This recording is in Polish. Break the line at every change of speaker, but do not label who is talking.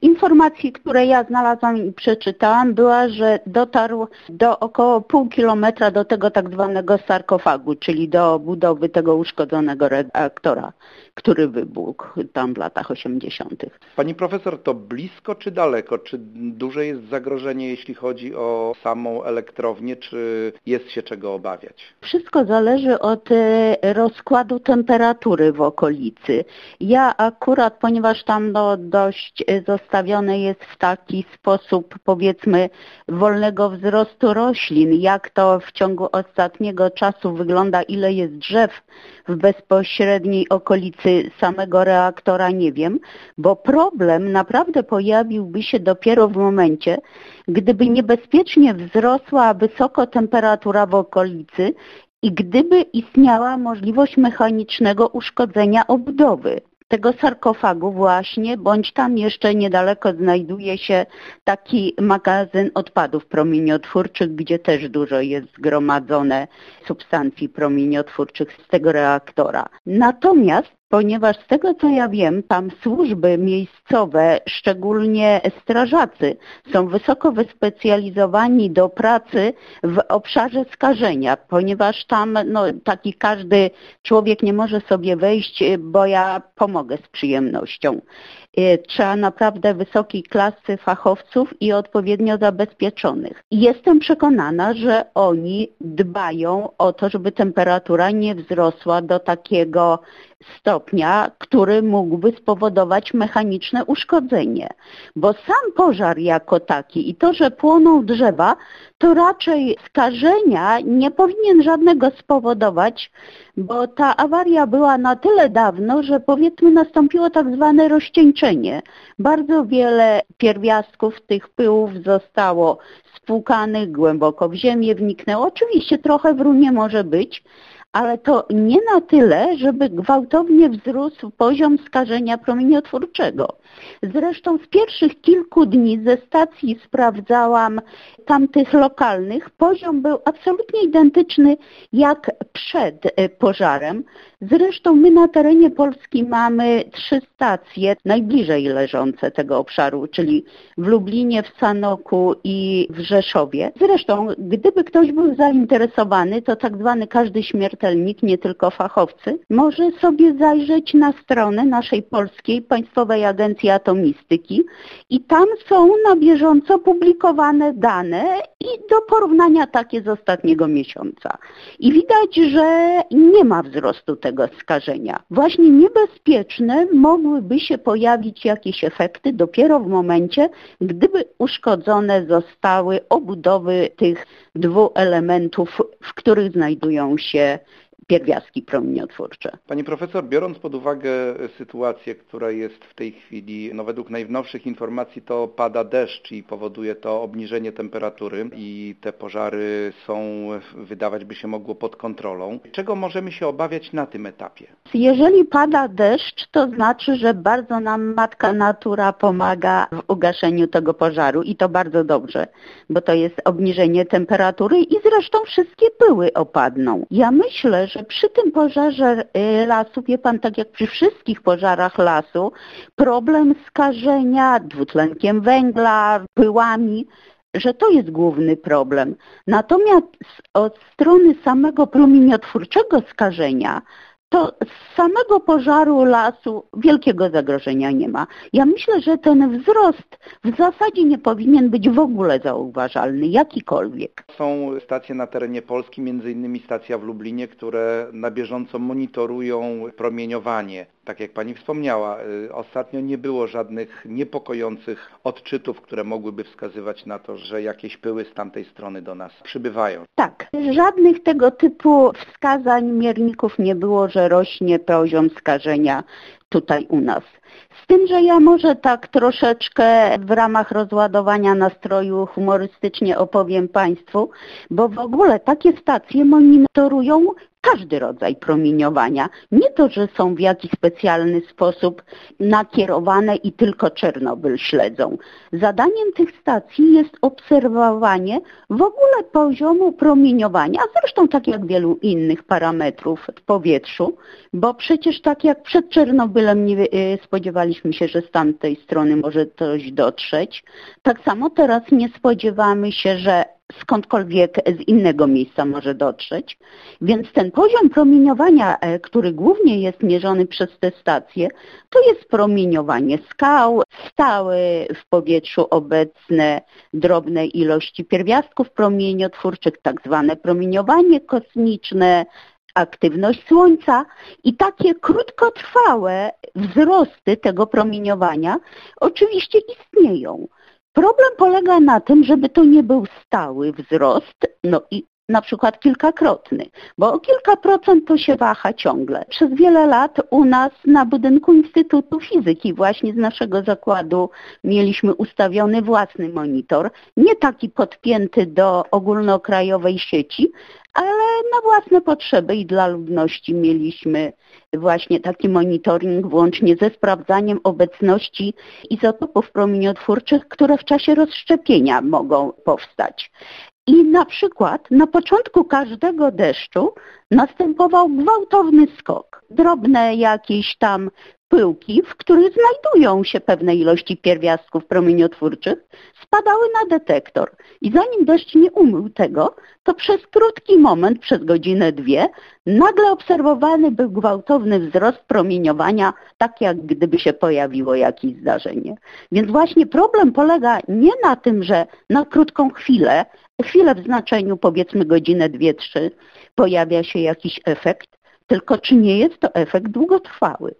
Z informacji, które ja znalazłam i przeczytałam, była, że dotarł do około pół kilometra do tego tak zwanego sarkofagu, czyli do budowy tego uszkodzonego reaktora, który wybuchł tam w latach 80.
Pani profesor, to blisko czy daleko? Czy duże jest zagrożenie, jeśli chodzi o samą elektrownię, czy jest się czego obawiać?
Wszystko zależy od e, rozkładu temperatury w okolicy. Ja akurat, ponieważ tam no, dość e, zostawione jest w taki sposób, powiedzmy, wolnego wzrostu roślin, jak to w ciągu ostatniego czasu wygląda, ile jest drzew w bezpośredniej okolicy samego reaktora, nie wiem, bo problem naprawdę pojawiłby się dopiero w momencie, gdyby niebezpiecznie wzrosła wysoko temperatura w okolicy i gdyby istniała możliwość mechanicznego uszkodzenia obudowy tego sarkofagu właśnie, bądź tam jeszcze niedaleko znajduje się taki magazyn odpadów promieniotwórczych, gdzie też dużo jest zgromadzone substancji promieniotwórczych z tego reaktora. Natomiast ponieważ z tego co ja wiem, tam służby miejscowe, szczególnie strażacy, są wysoko wyspecjalizowani do pracy w obszarze skażenia, ponieważ tam no, taki każdy człowiek nie może sobie wejść, bo ja pomogę z przyjemnością. Y, trzeba naprawdę wysokiej klasy fachowców i odpowiednio zabezpieczonych. Jestem przekonana, że oni dbają o to, żeby temperatura nie wzrosła do takiego stopnia, który mógłby spowodować mechaniczne uszkodzenie. Bo sam pożar jako taki i to, że płoną drzewa, to raczej skażenia nie powinien żadnego spowodować, bo ta awaria była na tyle dawno, że powiedzmy nastąpiło tak zwane rozcieńczenie. Bardzo wiele pierwiastków tych pyłów zostało spłukanych, głęboko w ziemię wniknęło. Oczywiście trochę w runie może być, ale to nie na tyle, żeby gwałtownie wzrósł poziom skażenia promieniotwórczego. Zresztą z pierwszych kilku dni ze stacji sprawdzałam tamtych lokalnych. Poziom był absolutnie identyczny jak przed e, pożarem. Zresztą my na terenie Polski mamy trzy stacje najbliżej leżące tego obszaru, czyli w Lublinie, w Sanoku i w Rzeszowie. Zresztą, gdyby ktoś był zainteresowany, to tak zwany każdy śmiertelnik, nie tylko fachowcy, może sobie zajrzeć na stronę naszej polskiej Państwowej Agencji Atomistyki i tam są na bieżąco publikowane dane i do porównania takie z ostatniego miesiąca. I widać, że nie ma wzrostu tego skażenia. Właśnie niebezpieczne mogłyby się pojawić jakieś efekty dopiero w momencie, gdyby uszkodzone zostały obudowy tych dwóch elementów, w których znajdują się pierwiastki promieniotwórcze.
Pani profesor, biorąc pod uwagę sytuację, która jest w tej chwili, no według najnowszych informacji to pada deszcz i powoduje to obniżenie temperatury i te pożary są, wydawać by się mogło, pod kontrolą. Czego możemy się obawiać na tym etapie?
Jeżeli pada deszcz, to znaczy, że bardzo nam matka natura pomaga w ugaszeniu tego pożaru i to bardzo dobrze, bo to jest obniżenie temperatury i zresztą wszystkie pyły opadną. Ja myślę, że przy tym pożarze y, lasu, wie pan, tak jak przy wszystkich pożarach lasu, problem skażenia dwutlenkiem węgla, pyłami, że to jest główny problem. Natomiast od strony samego promieniotwórczego skażenia to z samego pożaru lasu wielkiego zagrożenia nie ma. Ja myślę, że ten wzrost w zasadzie nie powinien być w ogóle zauważalny, jakikolwiek.
Są stacje na terenie Polski, między innymi stacja w Lublinie, które na bieżąco monitorują promieniowanie tak jak Pani wspomniała, y, ostatnio nie było żadnych niepokojących odczytów, które mogłyby wskazywać na to, że jakieś pyły z tamtej strony do nas przybywają.
Tak, żadnych tego typu wskazań mierników nie było, że rośnie poziom skażenia tutaj u nas. Z tym, że ja może tak troszeczkę w ramach rozładowania nastroju humorystycznie opowiem Państwu, bo w ogóle takie stacje monitorują każdy rodzaj promieniowania. Nie to, że są w jakiś specjalny sposób nakierowane i tylko Czernobyl śledzą. Zadaniem tych stacji jest obserwowanie w ogóle poziomu promieniowania, a zresztą tak jak wielu innych parametrów w powietrzu, bo przecież tak jak przed Czernobylem nie y, spodziewaliśmy się, że z tamtej strony może coś dotrzeć, tak samo teraz nie spodziewamy się, że skądkolwiek z innego miejsca może dotrzeć. Więc ten poziom promieniowania, e, który głównie jest mierzony przez te stacje, to jest promieniowanie skał, stałe w powietrzu obecne drobne ilości pierwiastków promieniotwórczych, tak zwane promieniowanie kosmiczne, aktywność Słońca i takie krótkotrwałe wzrosty tego promieniowania oczywiście istnieją. Problem polega na tym, żeby to nie był stały wzrost, no i na przykład kilkakrotny, bo o kilka procent to się waha ciągle. Przez wiele lat u nas na budynku Instytutu Fizyki właśnie z naszego zakładu mieliśmy ustawiony własny monitor, nie taki podpięty do ogólnokrajowej sieci, ale na własne potrzeby i dla ludności mieliśmy właśnie taki monitoring włącznie ze sprawdzaniem obecności izotopów promieniotwórczych, które w czasie rozszczepienia mogą powstać. I na przykład na początku każdego deszczu następował gwałtowny skok. Drobne jakieś tam pyłki, w których znajdują się pewne ilości pierwiastków promieniotwórczych, spadały na detektor. I zanim deszcz nie umył tego, to przez krótki moment, przez godzinę, dwie, nagle obserwowany był gwałtowny wzrost promieniowania, tak jak gdyby się pojawiło jakieś zdarzenie. Więc właśnie problem polega nie na tym, że na krótką chwilę, chwilę w znaczeniu powiedzmy godzinę, dwie, trzy, pojawia się jakiś efekt, tylko czy nie jest to efekt długotrwały.